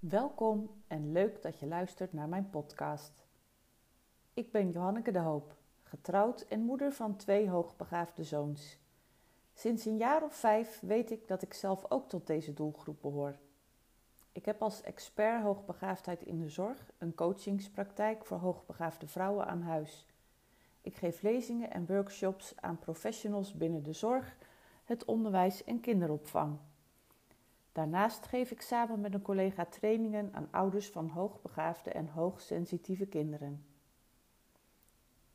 Welkom en leuk dat je luistert naar mijn podcast. Ik ben Johanneke de Hoop, getrouwd en moeder van twee hoogbegaafde zoons. Sinds een jaar of vijf weet ik dat ik zelf ook tot deze doelgroep behoor. Ik heb als expert hoogbegaafdheid in de zorg een coachingspraktijk voor hoogbegaafde vrouwen aan huis. Ik geef lezingen en workshops aan professionals binnen de zorg, het onderwijs en kinderopvang. Daarnaast geef ik samen met een collega trainingen aan ouders van hoogbegaafde en hoogsensitieve kinderen.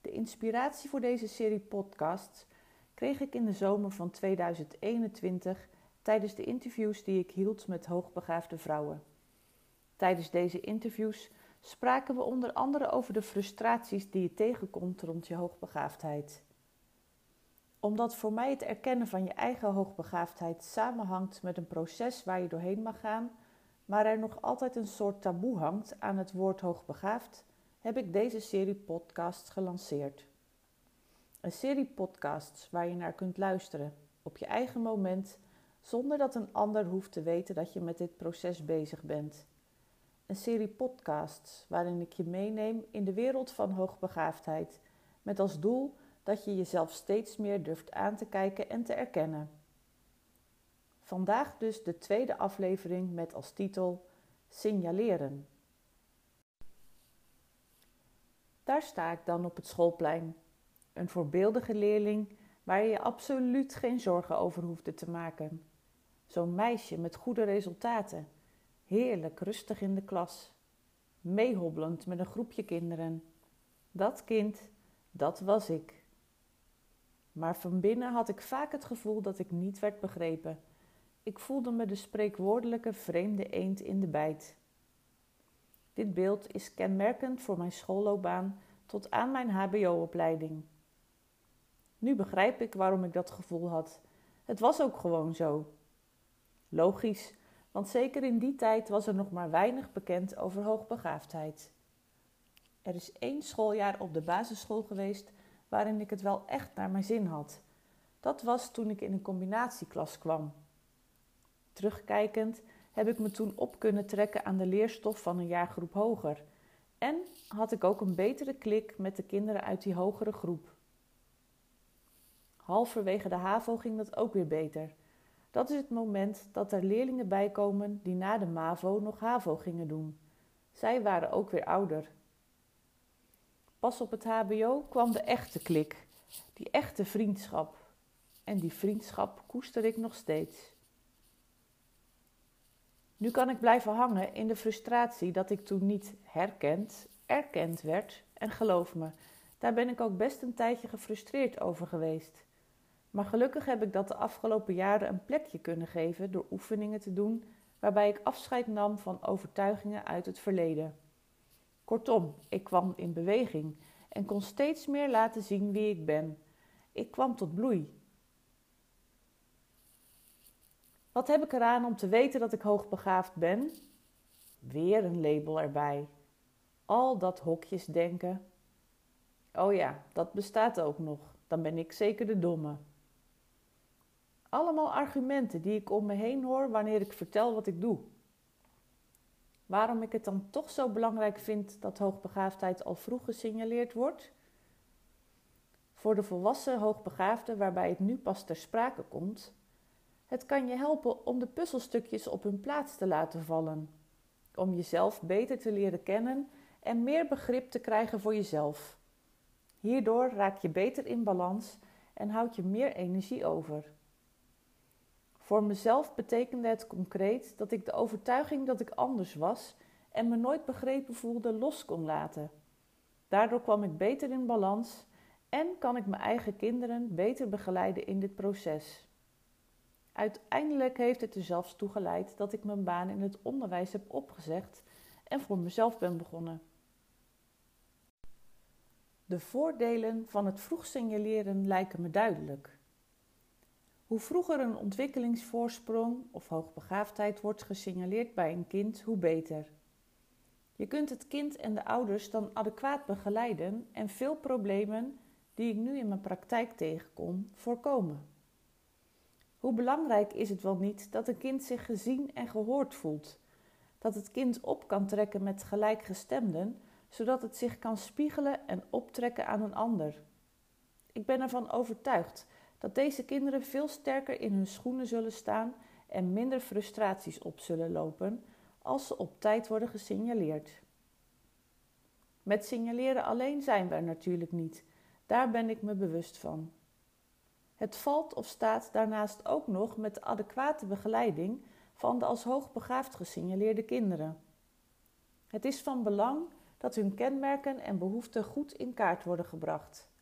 De inspiratie voor deze serie podcasts kreeg ik in de zomer van 2021 tijdens de interviews die ik hield met hoogbegaafde vrouwen. Tijdens deze interviews spraken we onder andere over de frustraties die je tegenkomt rond je hoogbegaafdheid omdat voor mij het erkennen van je eigen hoogbegaafdheid samenhangt met een proces waar je doorheen mag gaan, maar er nog altijd een soort taboe hangt aan het woord hoogbegaafd, heb ik deze serie podcasts gelanceerd. Een serie podcasts waar je naar kunt luisteren op je eigen moment, zonder dat een ander hoeft te weten dat je met dit proces bezig bent. Een serie podcasts waarin ik je meeneem in de wereld van hoogbegaafdheid, met als doel dat je jezelf steeds meer durft aan te kijken en te erkennen. Vandaag dus de tweede aflevering met als titel Signaleren. Daar sta ik dan op het schoolplein. Een voorbeeldige leerling waar je je absoluut geen zorgen over hoefde te maken. Zo'n meisje met goede resultaten, heerlijk rustig in de klas, meehobbelend met een groepje kinderen. Dat kind, dat was ik. Maar van binnen had ik vaak het gevoel dat ik niet werd begrepen. Ik voelde me de spreekwoordelijke vreemde eend in de bijt. Dit beeld is kenmerkend voor mijn schoolloopbaan tot aan mijn HBO-opleiding. Nu begrijp ik waarom ik dat gevoel had. Het was ook gewoon zo. Logisch, want zeker in die tijd was er nog maar weinig bekend over hoogbegaafdheid. Er is één schooljaar op de basisschool geweest waarin ik het wel echt naar mijn zin had. Dat was toen ik in een combinatieklas kwam. Terugkijkend heb ik me toen op kunnen trekken aan de leerstof van een jaargroep hoger. En had ik ook een betere klik met de kinderen uit die hogere groep. Halverwege de HAVO ging dat ook weer beter. Dat is het moment dat er leerlingen bijkomen die na de MAVO nog HAVO gingen doen. Zij waren ook weer ouder. Op het HBO kwam de echte klik, die echte vriendschap. En die vriendschap koester ik nog steeds. Nu kan ik blijven hangen in de frustratie dat ik toen niet herkend, erkend werd. En geloof me, daar ben ik ook best een tijdje gefrustreerd over geweest. Maar gelukkig heb ik dat de afgelopen jaren een plekje kunnen geven door oefeningen te doen waarbij ik afscheid nam van overtuigingen uit het verleden. Kortom, ik kwam in beweging en kon steeds meer laten zien wie ik ben. Ik kwam tot bloei. Wat heb ik eraan om te weten dat ik hoogbegaafd ben? Weer een label erbij. Al dat hokjes denken. Oh ja, dat bestaat ook nog. Dan ben ik zeker de domme. Allemaal argumenten die ik om me heen hoor wanneer ik vertel wat ik doe. Waarom ik het dan toch zo belangrijk vind dat hoogbegaafdheid al vroeg gesignaleerd wordt? Voor de volwassen hoogbegaafden waarbij het nu pas ter sprake komt, het kan je helpen om de puzzelstukjes op hun plaats te laten vallen, om jezelf beter te leren kennen en meer begrip te krijgen voor jezelf. Hierdoor raak je beter in balans en houd je meer energie over. Voor mezelf betekende het concreet dat ik de overtuiging dat ik anders was en me nooit begrepen voelde los kon laten. Daardoor kwam ik beter in balans en kan ik mijn eigen kinderen beter begeleiden in dit proces. Uiteindelijk heeft het er zelfs toe geleid dat ik mijn baan in het onderwijs heb opgezegd en voor mezelf ben begonnen. De voordelen van het vroeg signaleren lijken me duidelijk. Hoe vroeger een ontwikkelingsvoorsprong of hoogbegaafdheid wordt gesignaleerd bij een kind, hoe beter. Je kunt het kind en de ouders dan adequaat begeleiden en veel problemen die ik nu in mijn praktijk tegenkom voorkomen. Hoe belangrijk is het wel niet dat een kind zich gezien en gehoord voelt? dat het kind op kan trekken met gelijkgestemden, zodat het zich kan spiegelen en optrekken aan een ander. Ik ben ervan overtuigd dat deze kinderen veel sterker in hun schoenen zullen staan en minder frustraties op zullen lopen als ze op tijd worden gesignaleerd. Met signaleren alleen zijn we er natuurlijk niet, daar ben ik me bewust van. Het valt of staat daarnaast ook nog met de adequate begeleiding van de als hoogbegaafd gesignaleerde kinderen. Het is van belang dat hun kenmerken en behoeften goed in kaart worden gebracht.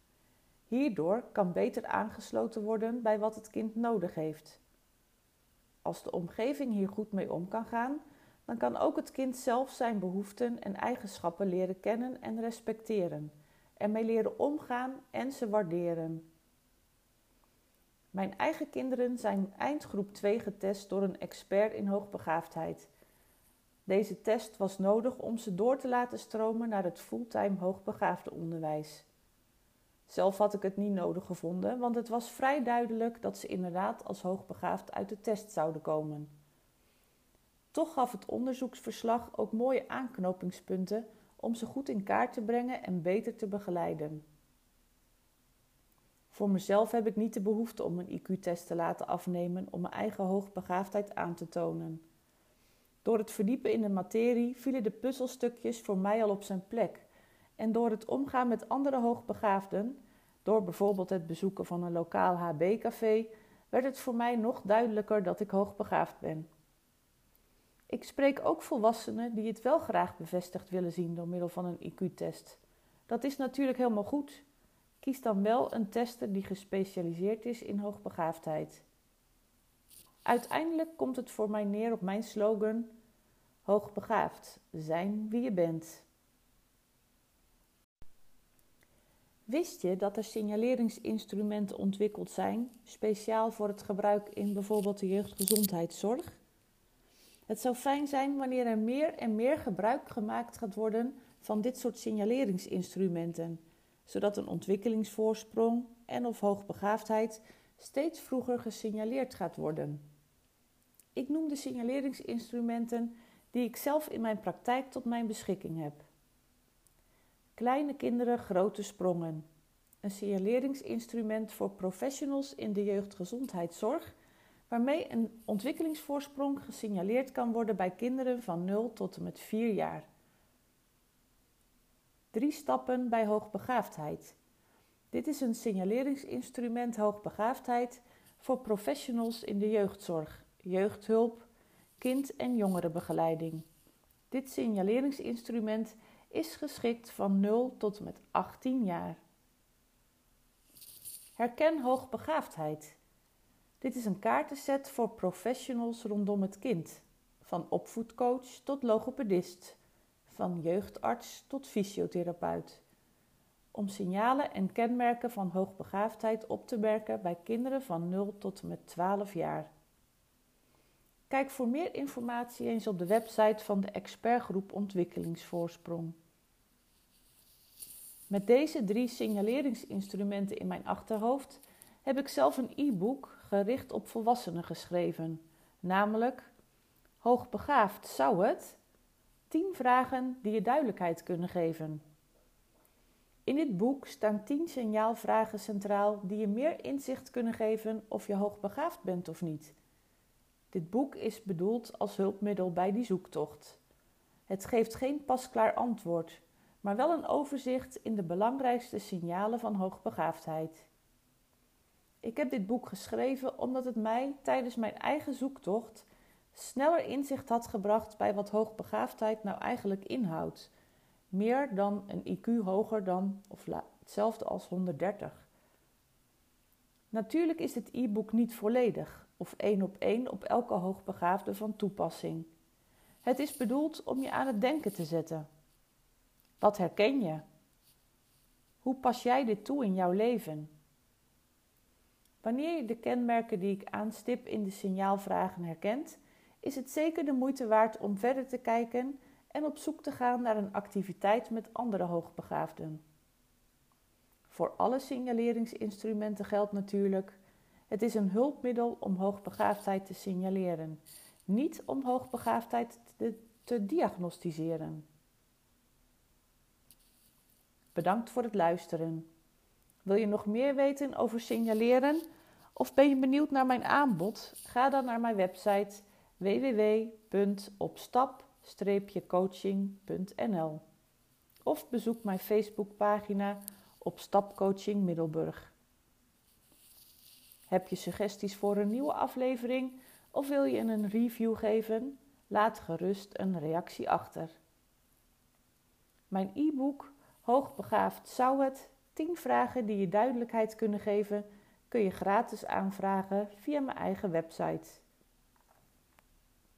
Hierdoor kan beter aangesloten worden bij wat het kind nodig heeft. Als de omgeving hier goed mee om kan gaan, dan kan ook het kind zelf zijn behoeften en eigenschappen leren kennen en respecteren, ermee leren omgaan en ze waarderen. Mijn eigen kinderen zijn eindgroep 2 getest door een expert in hoogbegaafdheid. Deze test was nodig om ze door te laten stromen naar het fulltime hoogbegaafde onderwijs. Zelf had ik het niet nodig gevonden, want het was vrij duidelijk dat ze inderdaad als hoogbegaafd uit de test zouden komen. Toch gaf het onderzoeksverslag ook mooie aanknopingspunten om ze goed in kaart te brengen en beter te begeleiden. Voor mezelf heb ik niet de behoefte om een IQ-test te laten afnemen om mijn eigen hoogbegaafdheid aan te tonen. Door het verdiepen in de materie vielen de puzzelstukjes voor mij al op zijn plek. En door het omgaan met andere hoogbegaafden, door bijvoorbeeld het bezoeken van een lokaal HB-café, werd het voor mij nog duidelijker dat ik hoogbegaafd ben. Ik spreek ook volwassenen die het wel graag bevestigd willen zien door middel van een IQ-test. Dat is natuurlijk helemaal goed. Kies dan wel een tester die gespecialiseerd is in hoogbegaafdheid. Uiteindelijk komt het voor mij neer op mijn slogan: Hoogbegaafd, zijn wie je bent. Wist je dat er signaleringsinstrumenten ontwikkeld zijn, speciaal voor het gebruik in bijvoorbeeld de jeugdgezondheidszorg? Het zou fijn zijn wanneer er meer en meer gebruik gemaakt gaat worden van dit soort signaleringsinstrumenten zodat een ontwikkelingsvoorsprong en of hoogbegaafdheid steeds vroeger gesignaleerd gaat worden. Ik noem de signaleringsinstrumenten die ik zelf in mijn praktijk tot mijn beschikking heb. Kleine kinderen grote sprongen. Een signaleringsinstrument voor professionals in de jeugdgezondheidszorg, waarmee een ontwikkelingsvoorsprong gesignaleerd kan worden bij kinderen van 0 tot en met 4 jaar. Drie stappen bij hoogbegaafdheid. Dit is een signaleringsinstrument hoogbegaafdheid voor professionals in de jeugdzorg, jeugdhulp, kind- en jongerenbegeleiding. Dit signaleringsinstrument is geschikt van 0 tot met 18 jaar. Herken hoogbegaafdheid. Dit is een kaartenset voor professionals rondom het kind, van opvoedcoach tot logopedist van jeugdarts tot fysiotherapeut. Om signalen en kenmerken van hoogbegaafdheid op te merken bij kinderen van 0 tot met 12 jaar. Kijk voor meer informatie eens op de website van de expertgroep Ontwikkelingsvoorsprong. Met deze drie signaleringsinstrumenten in mijn achterhoofd heb ik zelf een e-book gericht op volwassenen geschreven, namelijk Hoogbegaafd zou het 10 vragen die je duidelijkheid kunnen geven. In dit boek staan 10 signaalvragen centraal die je meer inzicht kunnen geven of je hoogbegaafd bent of niet. Dit boek is bedoeld als hulpmiddel bij die zoektocht. Het geeft geen pasklaar antwoord, maar wel een overzicht in de belangrijkste signalen van hoogbegaafdheid. Ik heb dit boek geschreven omdat het mij tijdens mijn eigen zoektocht sneller inzicht had gebracht bij wat hoogbegaafdheid nou eigenlijk inhoudt. Meer dan een IQ hoger dan of hetzelfde als 130. Natuurlijk is dit e-book niet volledig of één op één op elke hoogbegaafde van toepassing. Het is bedoeld om je aan het denken te zetten. Wat herken je? Hoe pas jij dit toe in jouw leven? Wanneer je de kenmerken die ik aanstip in de signaalvragen herkent, is het zeker de moeite waard om verder te kijken en op zoek te gaan naar een activiteit met andere hoogbegaafden. Voor alle signaleringsinstrumenten geldt natuurlijk: het is een hulpmiddel om hoogbegaafdheid te signaleren, niet om hoogbegaafdheid te te diagnosticeren. Bedankt voor het luisteren. Wil je nog meer weten over signaleren of ben je benieuwd naar mijn aanbod? Ga dan naar mijn website www.opstap-coaching.nl of bezoek mijn Facebookpagina op Stapcoaching Middelburg. Heb je suggesties voor een nieuwe aflevering of wil je een review geven? Laat gerust een reactie achter. Mijn e-book Hoogbegaafd zou het 10 vragen die je duidelijkheid kunnen geven, kun je gratis aanvragen via mijn eigen website